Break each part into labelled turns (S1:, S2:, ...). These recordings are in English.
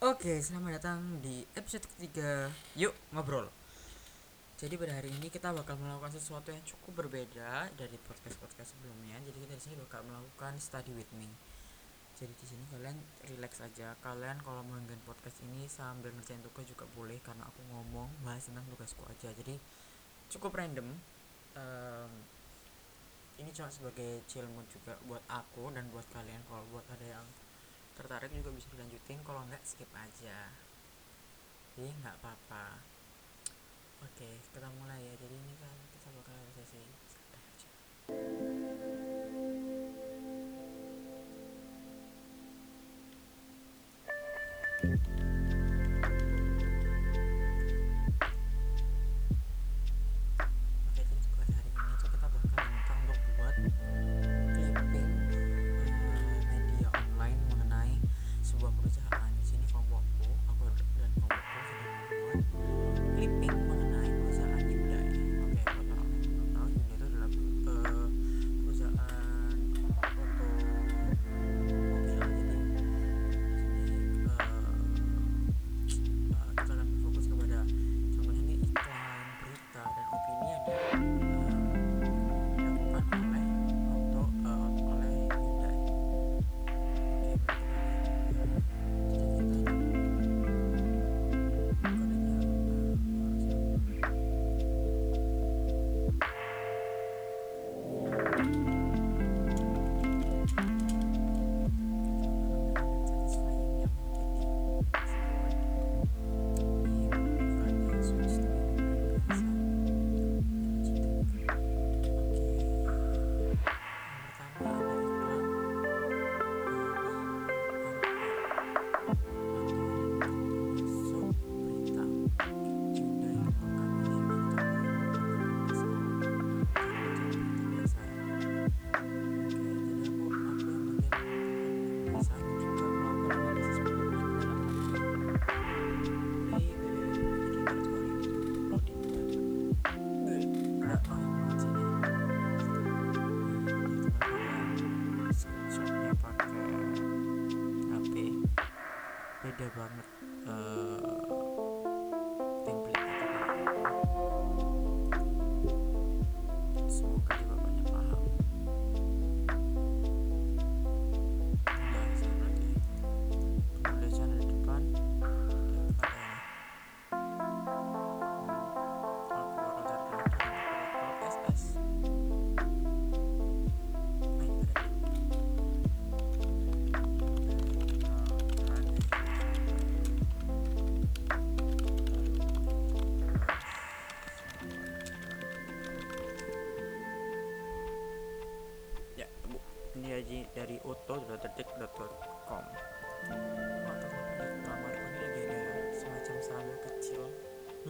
S1: Oke, selamat datang di episode ketiga. Yuk ngobrol. Jadi pada hari ini kita bakal melakukan sesuatu yang cukup berbeda dari podcast-podcast sebelumnya. Jadi kita di sini bakal melakukan study with me. Jadi di sini kalian relax aja. Kalian kalau mau dengerin podcast ini sambil ngerjain tugas juga boleh karena aku ngomong bahas tentang tugasku aja. Jadi cukup random. Em, ini cuma sebagai chill mood juga buat aku dan buat kalian kalau buat ada yang tertarik juga bisa dilanjutin kalau nggak skip aja. Jadi nggak apa-apa. Oke kita mulai ya. Jadi ini kan kita bakal sesi santai aja. Oke,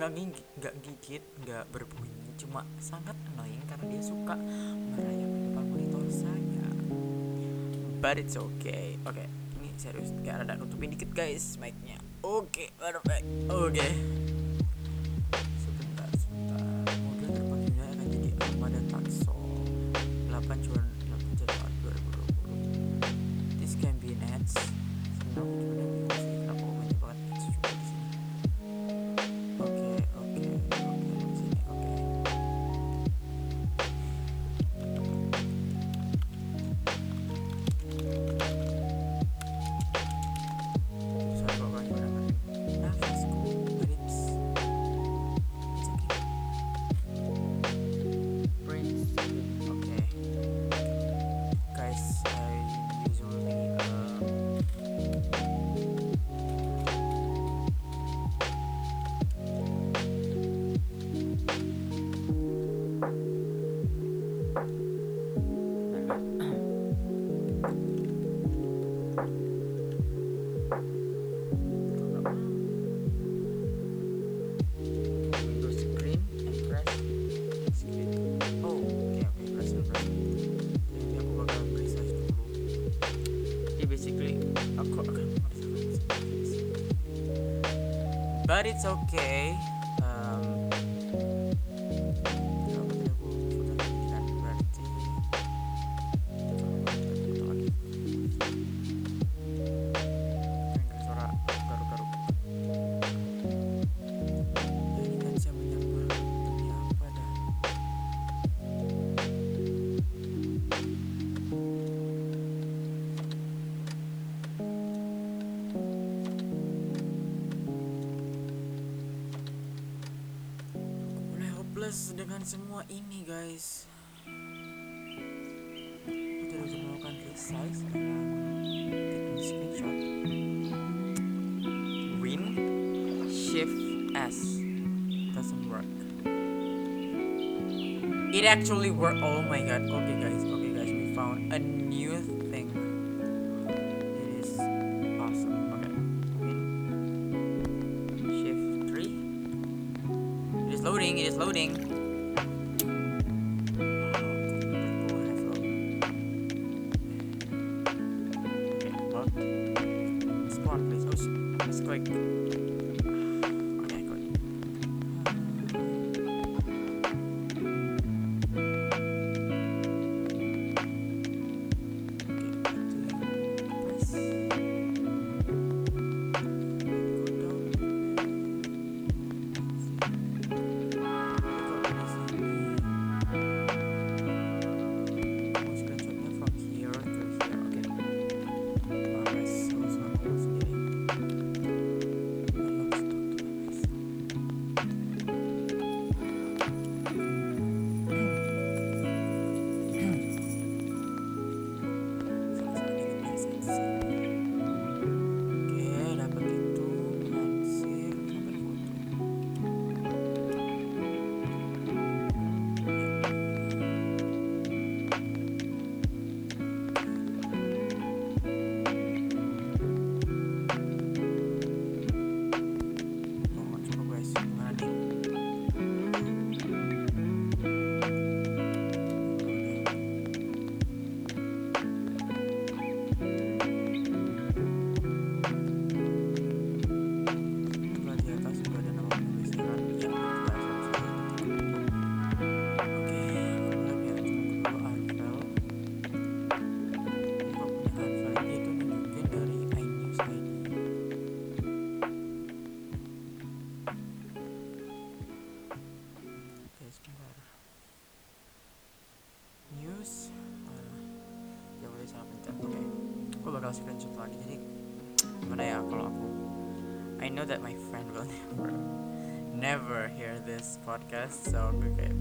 S1: nggak gigit nggak gigit nggak berbunyi. Cuma sangat annoying karena dia suka merayap di depan monitor saya. But it's okay. Oke ini serius. Kayak ada nutupin dikit guys mic-nya. Oke perfect oke. sebentar it's okay. makan semua ini guys. Kita udah menemukan case resize. dengan screenshot. Win. Shift s. Doesn't work. It actually worked oh my god. Okay guys. Okay guys. We found a new thing. It is awesome. Okay. Win Shift Three. It is loading, it is loading. aku bakal screenshot lagi jadi gimana ya kalau aku I know that my friend will never never hear this podcast so aku kayak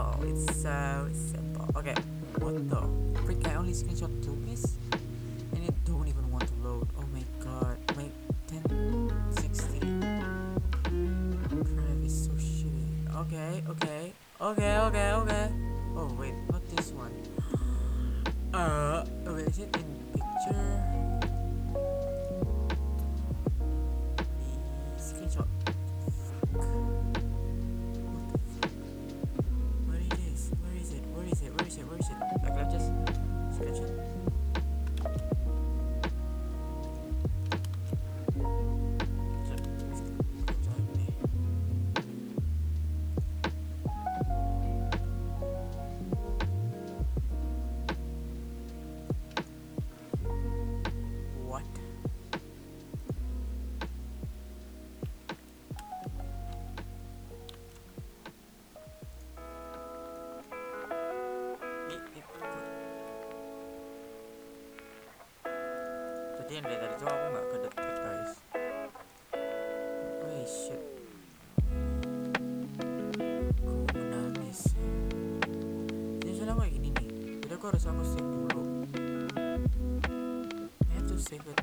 S1: simple. It's so simple. Okay, what the frick? I only screenshot two pieces, and it don't even want to load. Oh my god. Wait, 1060. Crap is so shitty. Okay, okay. Okay, okay, okay. Oh wait, not this one. Uh, okay, is it in picture?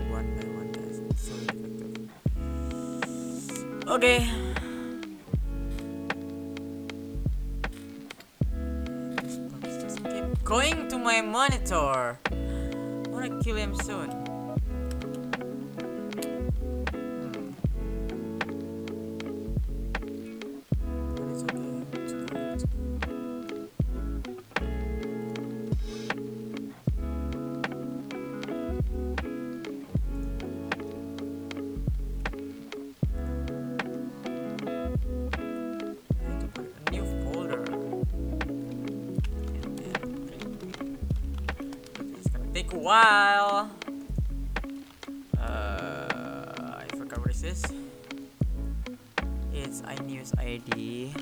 S1: one by one guys so effective okay. Going to my monitor. I wanna kill him soon. resources. It's iNews ID.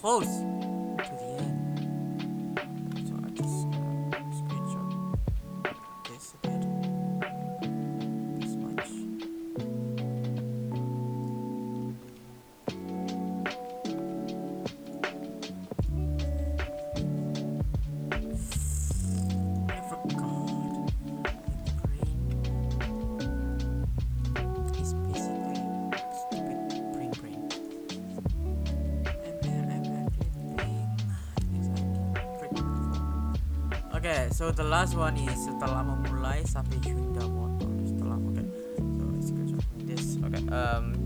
S1: close. okay, so the last one is setelah memulai sampai Honda motor. Setelah okay. So let's go check this. Okay um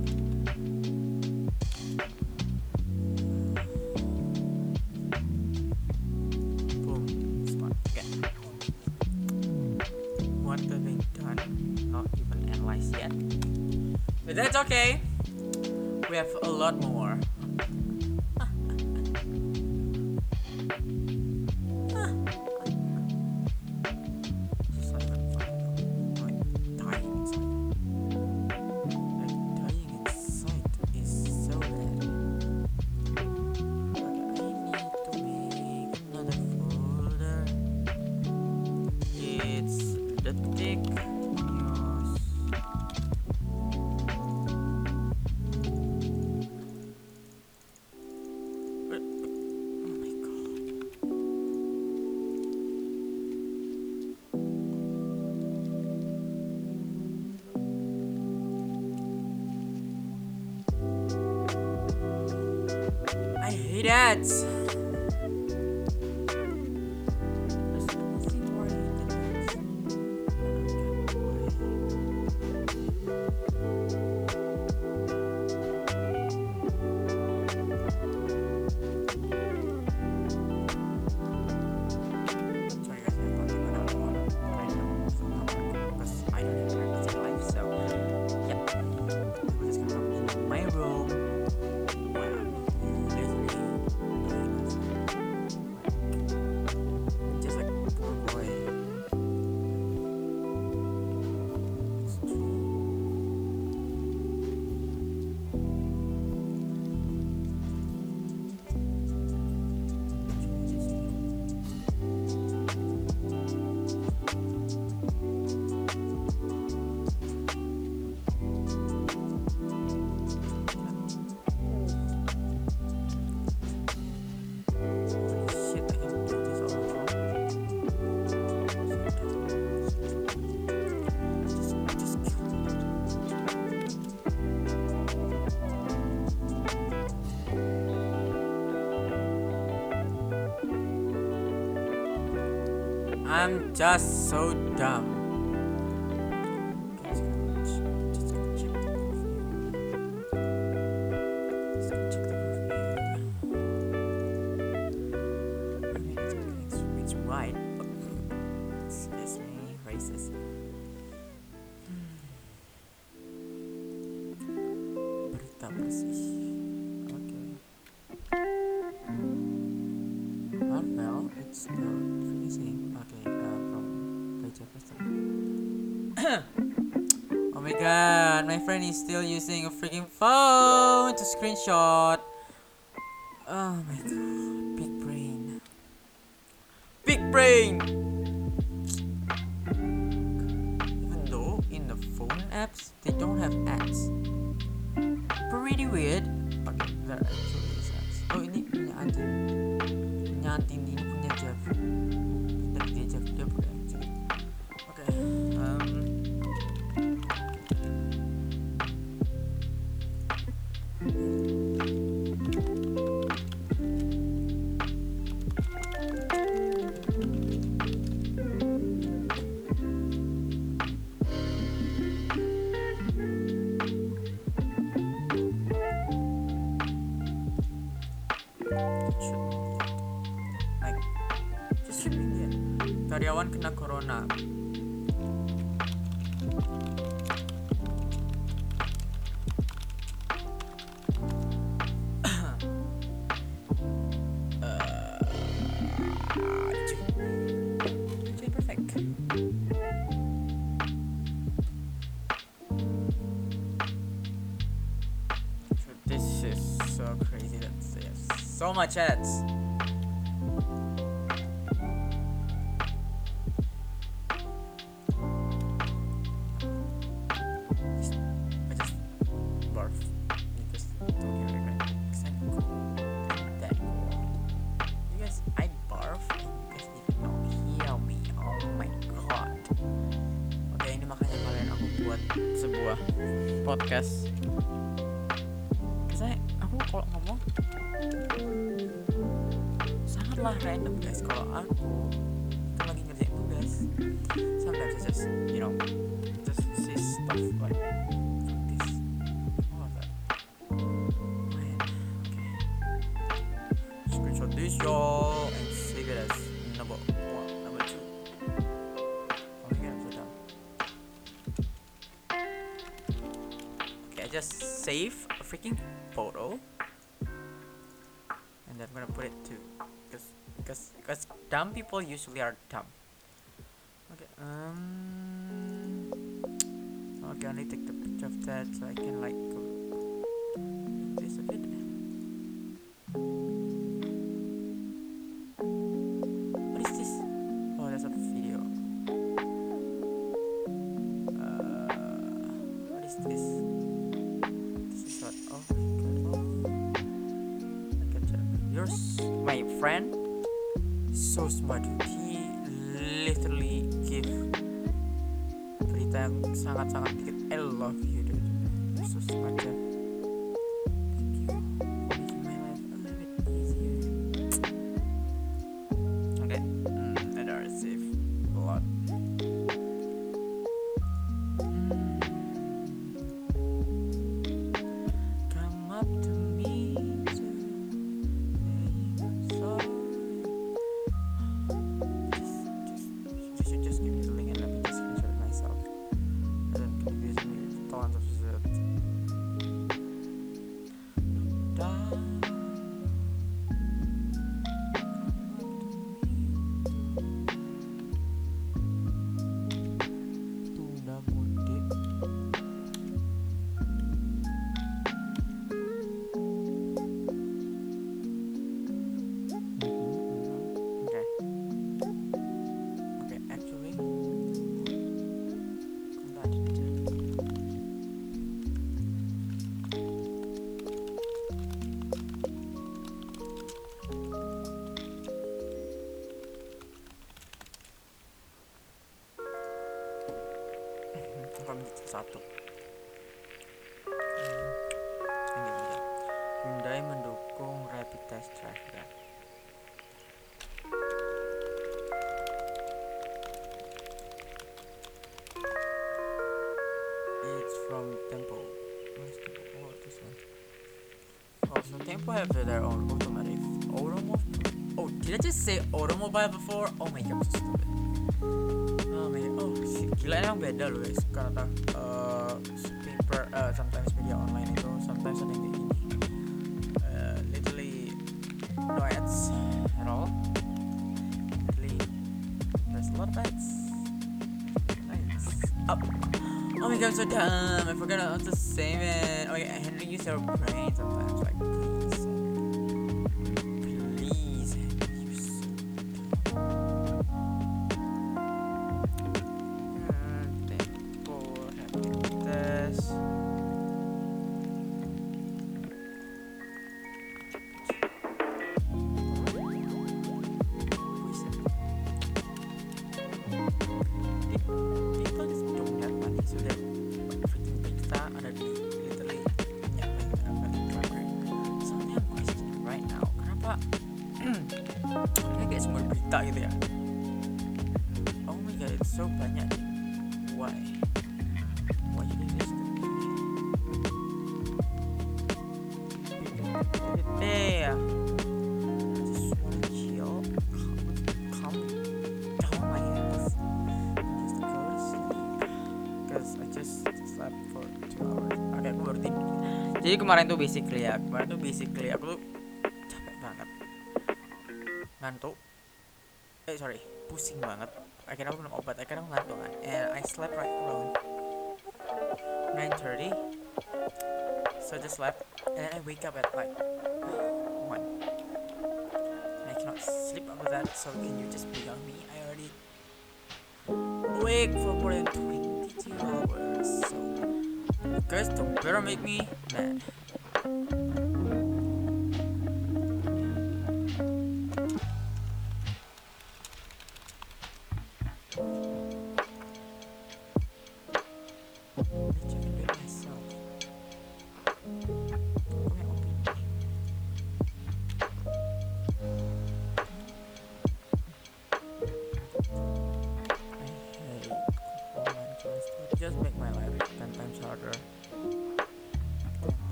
S1: boom spot okay. What have done? Not even analyzed yet. But that's okay. We have a lot more. I'm just so dumb. screenshot karyawan kena corona. people usually are dumb. Okay, um... Okay, I need to take the picture of that so I can like... This a bit. What is this? Oh, that's a video. Uh, what is this? This is what... Oh my god. Oh. I. Yours, my friend? so smart. He literally give berita yang sangat-sangat dikit. I love you. Tempo have their own. Automobile. Oh, did I just say automobile before? Oh my god, I'm so stupid. Oh my god. Oh, shit. gila emang beda loh guys. Kata uh, paper, uh, sometimes media online itu, sometimes ada yang gini. Uh, literally no ads at all. Literally, there's a lot of ads. Nice. Up. Oh my god, I'm so dumb. I forgot how to save it. Oh god, Henry, use your brain sometimes. Like. Please, kemarin tuh basically ya. Kemarin tuh basically aku tuh capek banget. Ngantuk. Eh sorry pusing banget. Akhirnya aku minum obat akhirnya aku ngantuk kan. And I slept right around 9.30 so I just slept and then I wake up at like 1 and I cannot sleep after that. So can you just be on me? I already awake for more than 22 hours. So, you guys don't better make me mad.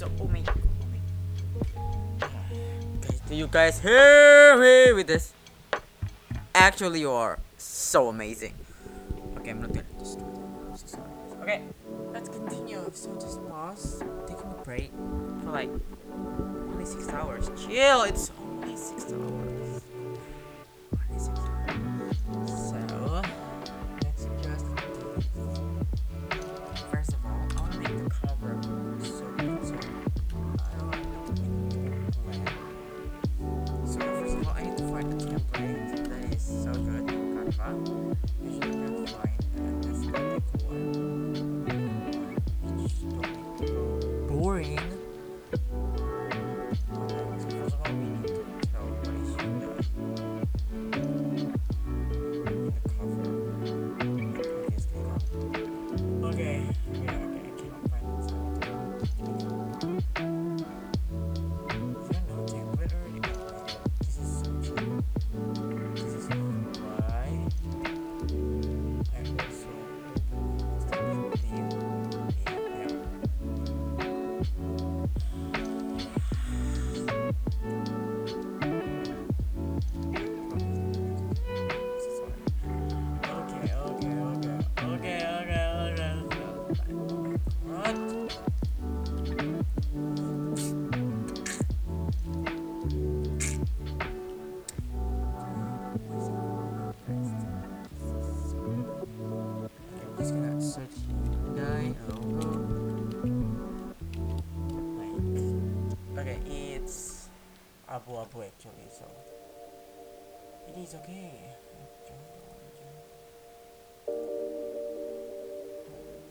S1: So, oh my, oh my. Guys, do you guys hear me with this? Actually, you are so amazing. Okay, I'm not gonna just. I'm so sorry. Okay, let's continue. So just pause, taking a break for like only six hours. Chill. It's only six hours.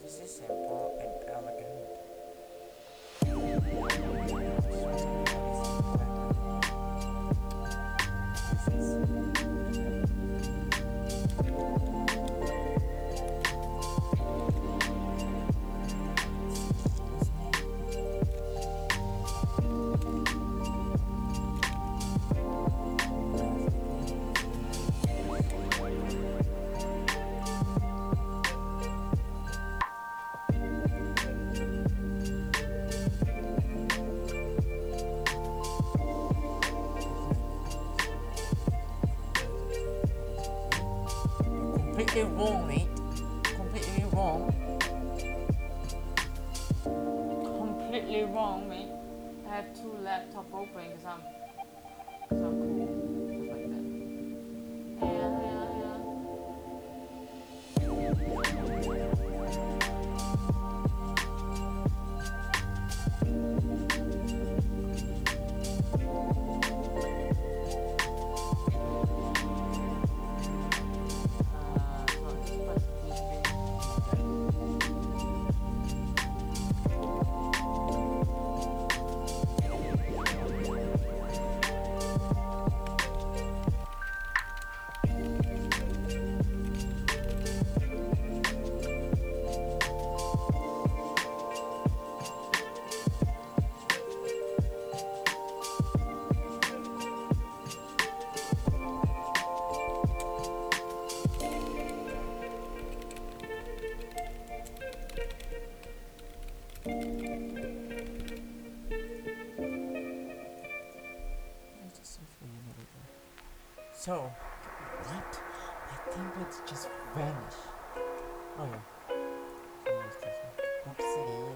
S1: This is simple and elegant.
S2: So,
S1: what? My templates just vanish. Oh yeah. Oopsie.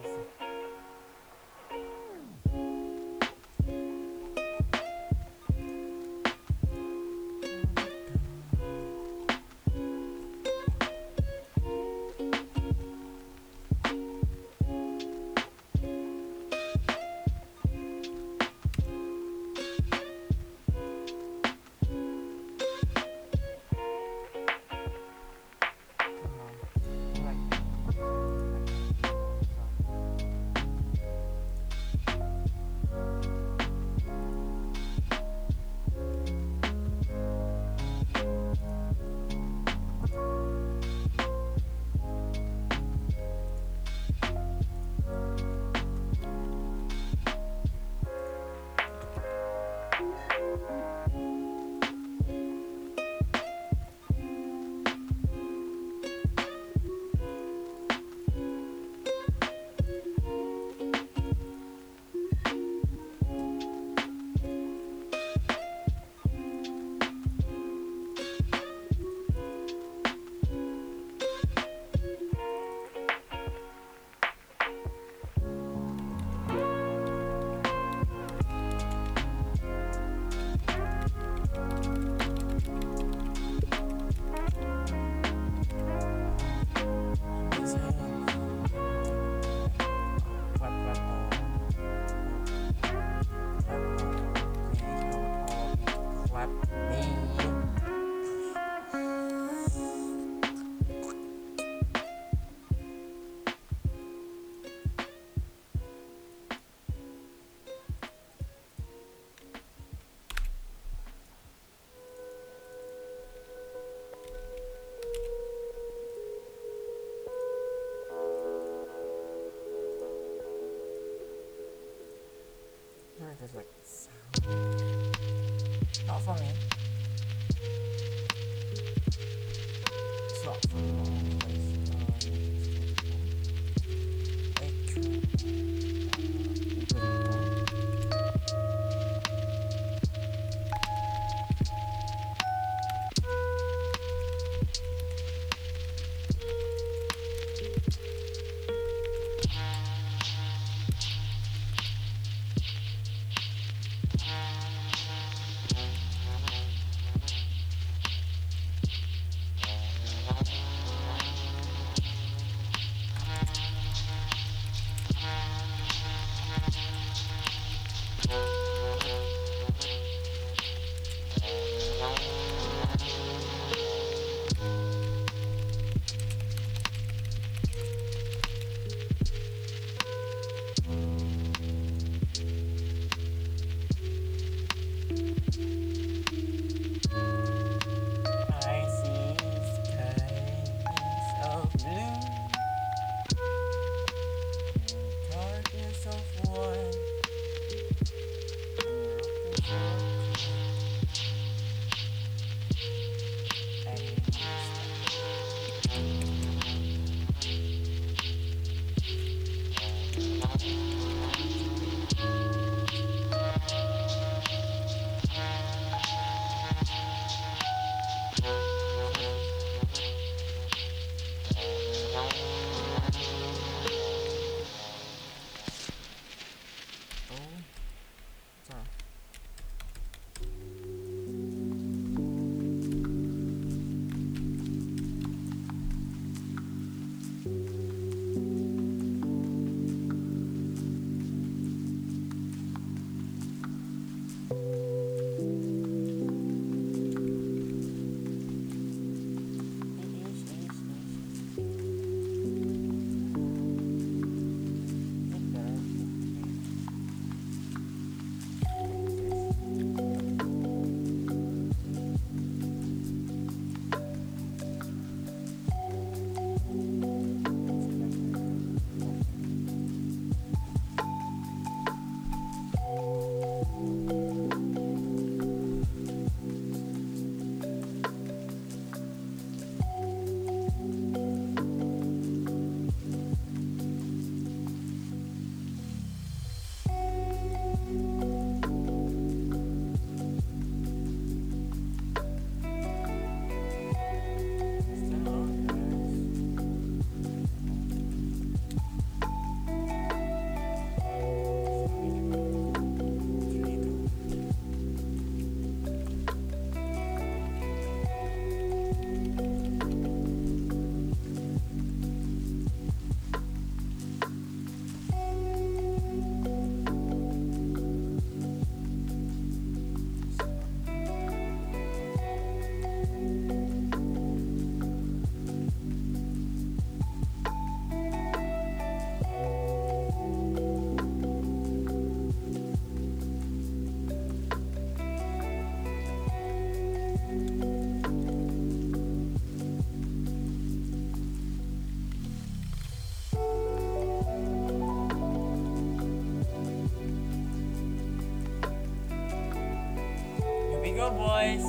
S1: Boys.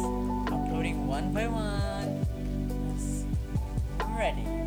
S1: Uploading one by one. Yes. Ready.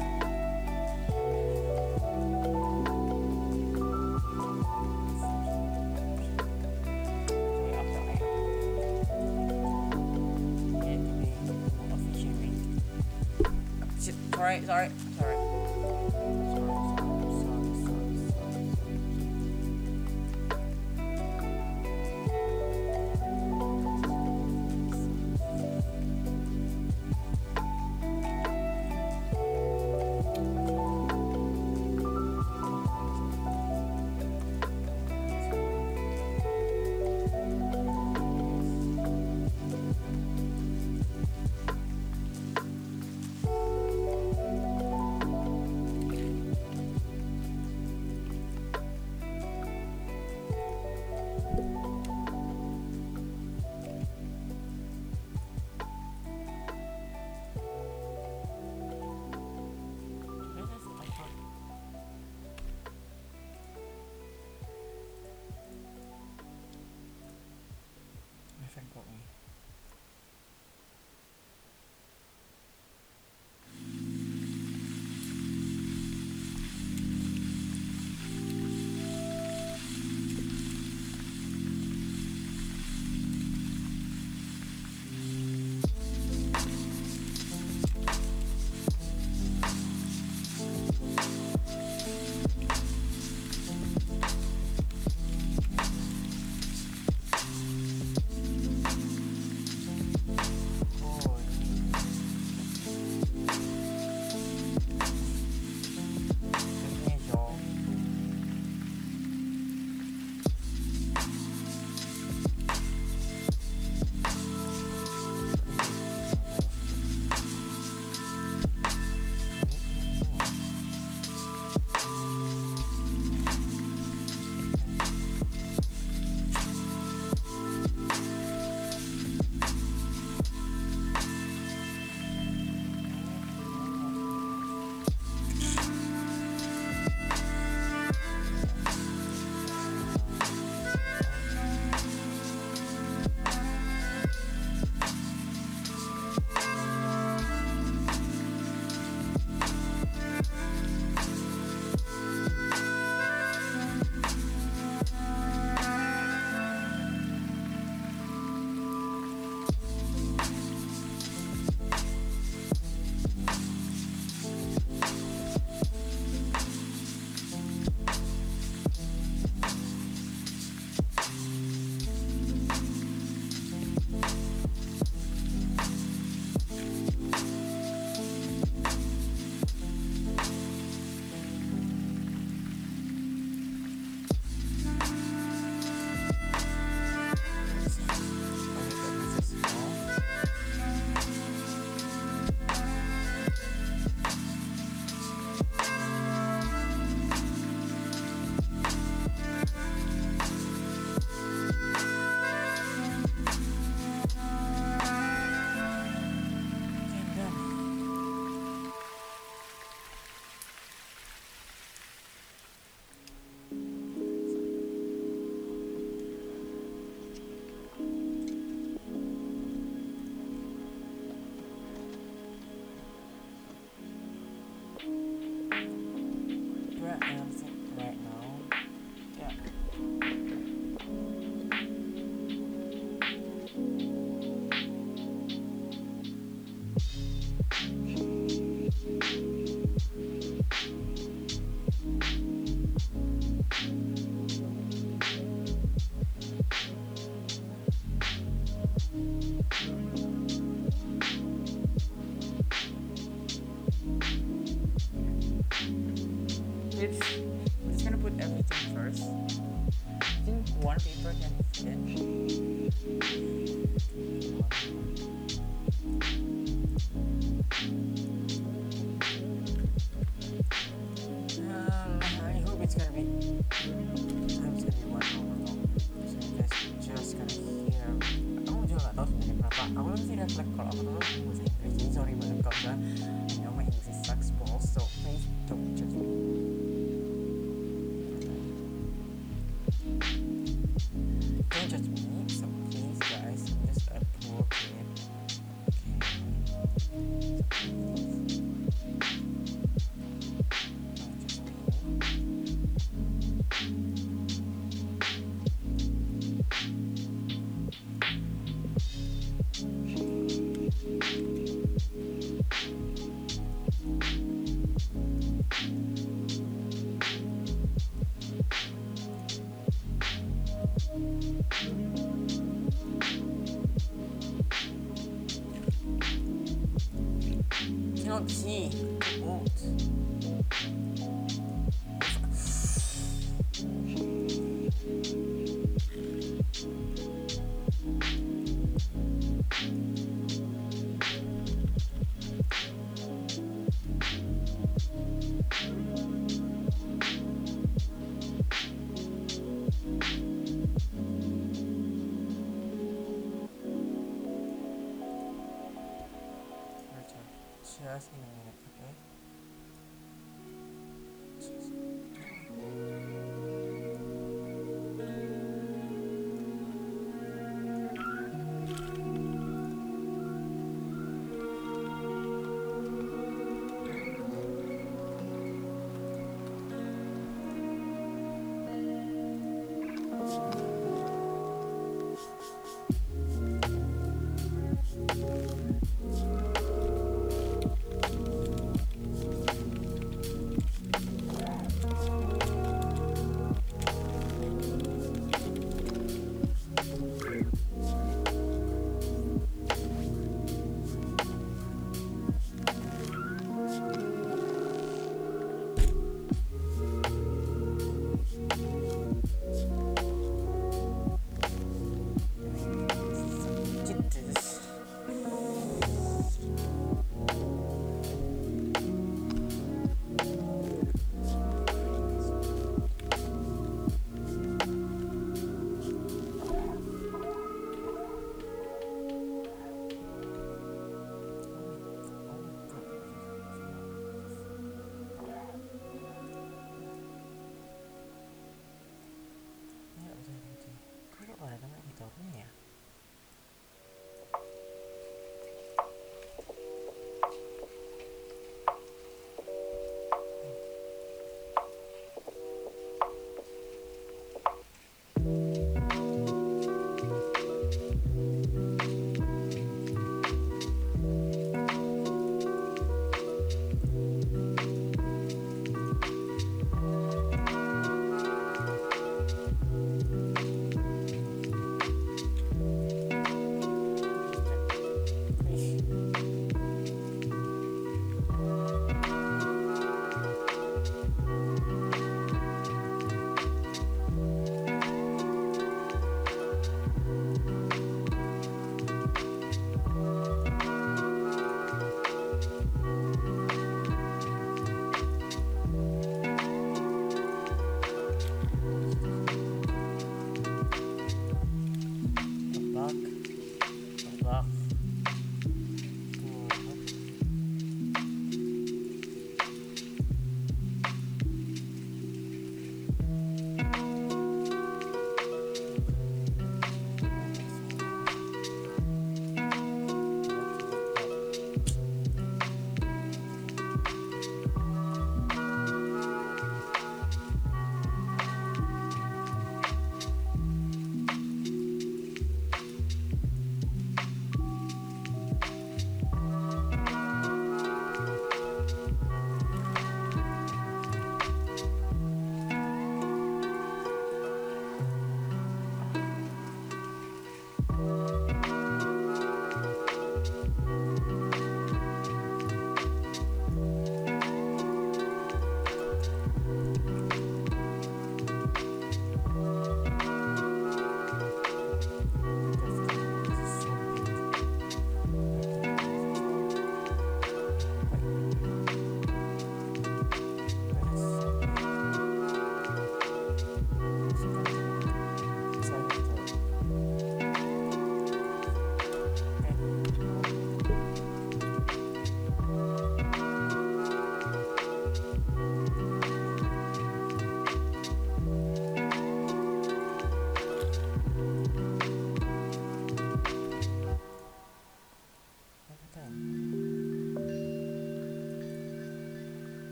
S1: You don't
S2: see.
S1: You won't.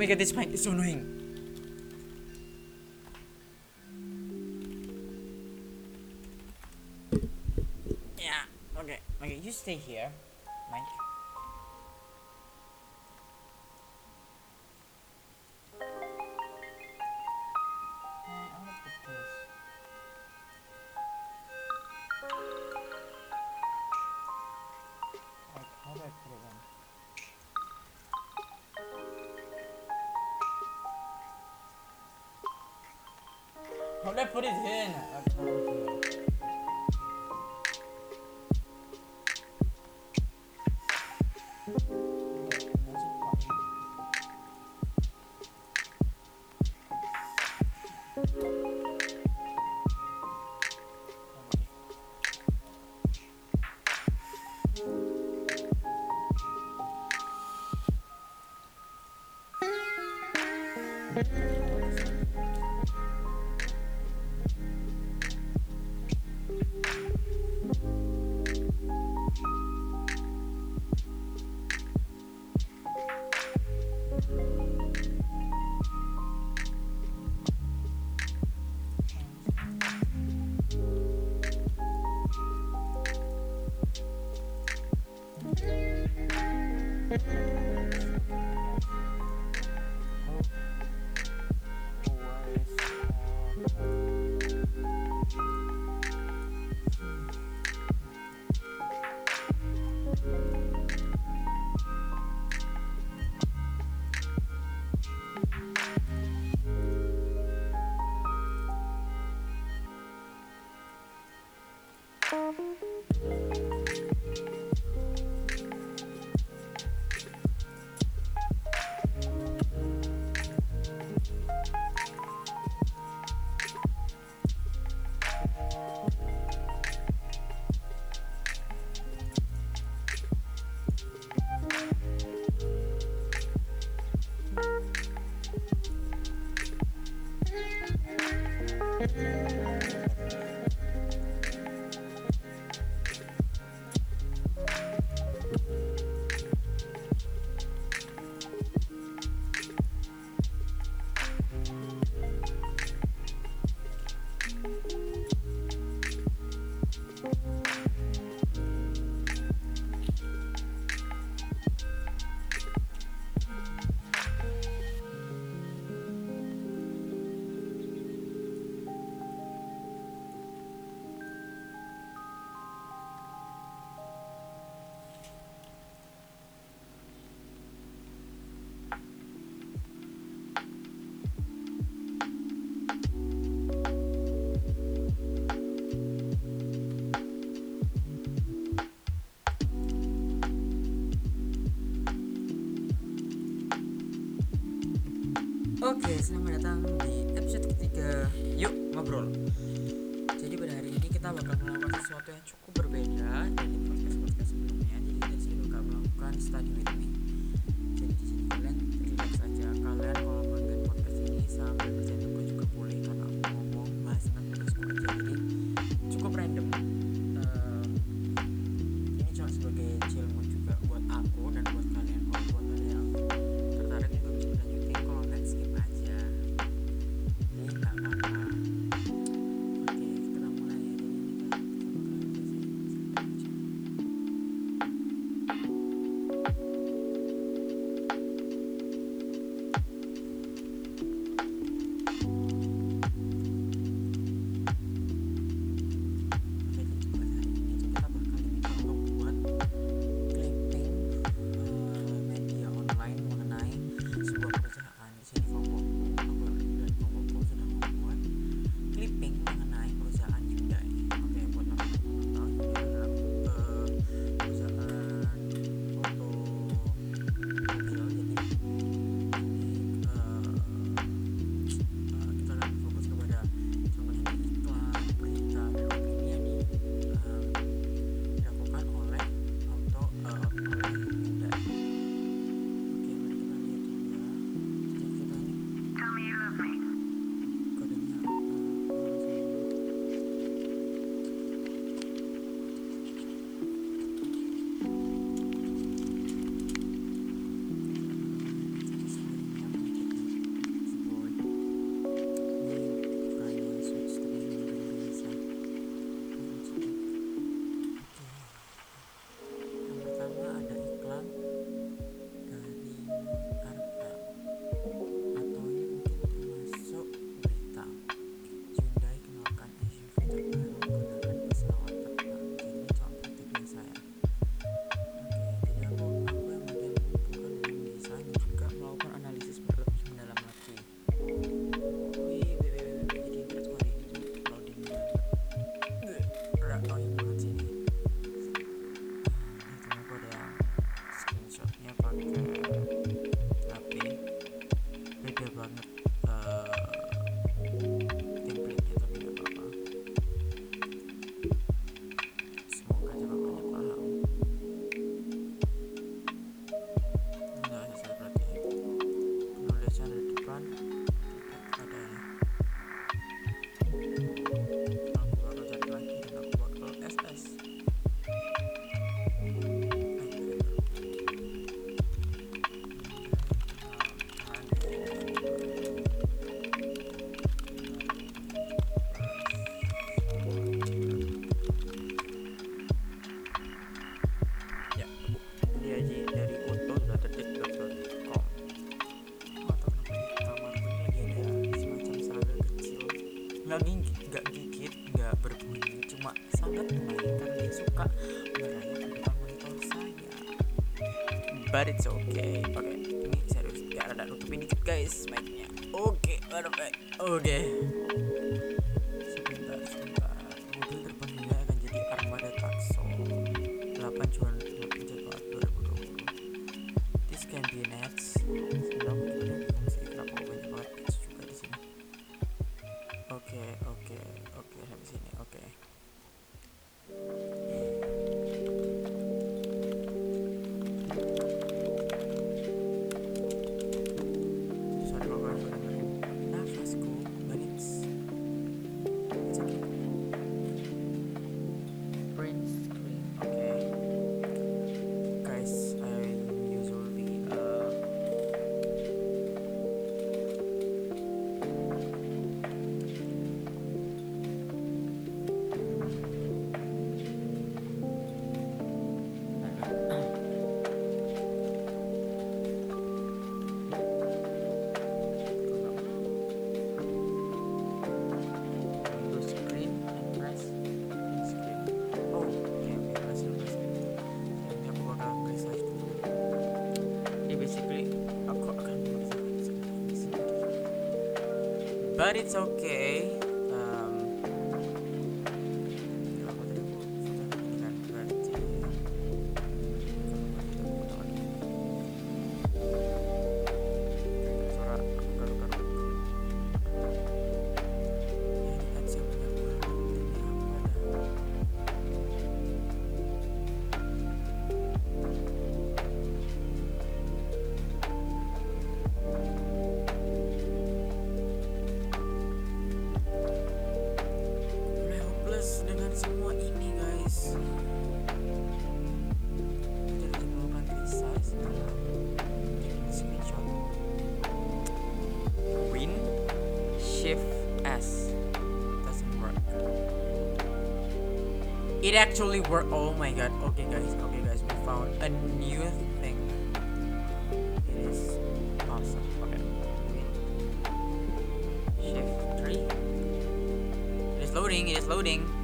S1: My god, this mic is so annoying. Yeah, okay, okay, you stay here, I put it in? Okay. Oke, selamat datang di episode ketiga. Yuk Ngobrol. Jadi pada hari ini kita bakal melakukan sesuatu yang cukup berbeda dari podcast-podcast sebelumnya. Jadi kita sini bakal melakukan study with me but it's over. It actually worked. Oh my god. Okay, guys. Okay, guys. We found a new thing. It is awesome. Okay. Shift 3. It is loading. It is loading.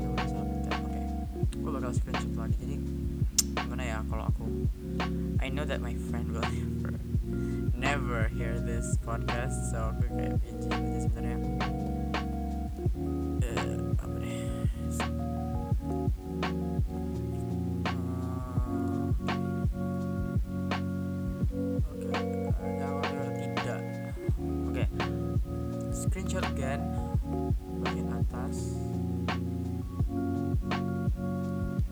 S1: ya udah saya oke. Okay. gue bakal screenshot lagi. Jadi gimana ya kalau aku I know that my friend will never never hear this podcast so aku kayak bijak aja sebenarnya. Uh, apa deh? Eh, screenshot again bagian atas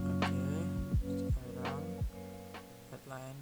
S1: oke okay. sekarang headline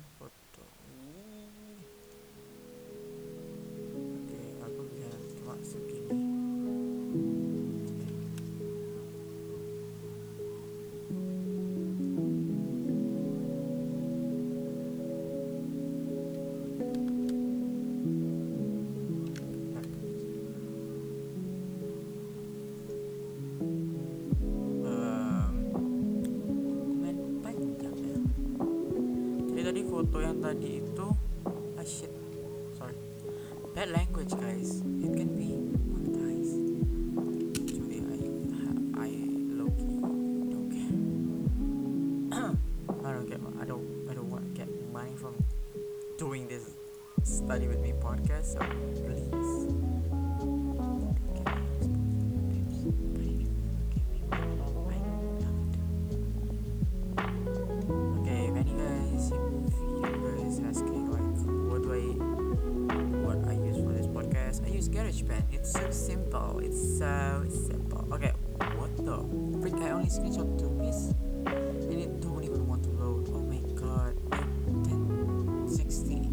S1: simple. It's so simple. Okay, what the freak? I only screenshot two piece, and it don't even want to load. Oh my god, my 1060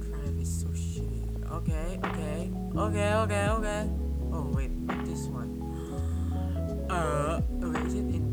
S1: drive is so shitty. Okay, okay, okay, okay, okay. Oh wait, this one. Uh, wait, is it in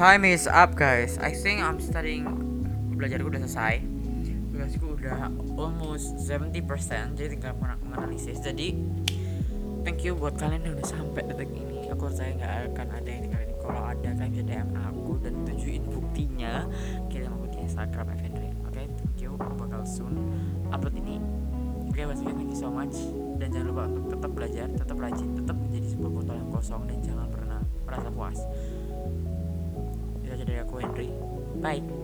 S1: Time is up guys. I think I'm studying belajarku udah selesai. Tugasku udah almost 70% jadi tinggal meng- menganalisis. Jadi thank you buat kalian yang udah sampai detik ini. Aku percaya nggak akan ada yang tinggalin. Kalau ada kalian bisa DM aku dan tunjukin buktinya. Kirim aku di Instagram Evendri. Oke, thank you. Aku bakal soon upload ini. Oke, again thank you so much. Dan jangan lupa untuk tetap belajar, tetap rajin, tetap menjadi sebuah botol yang kosong dan jangan pernah merasa puas. Aku Henry. Bye.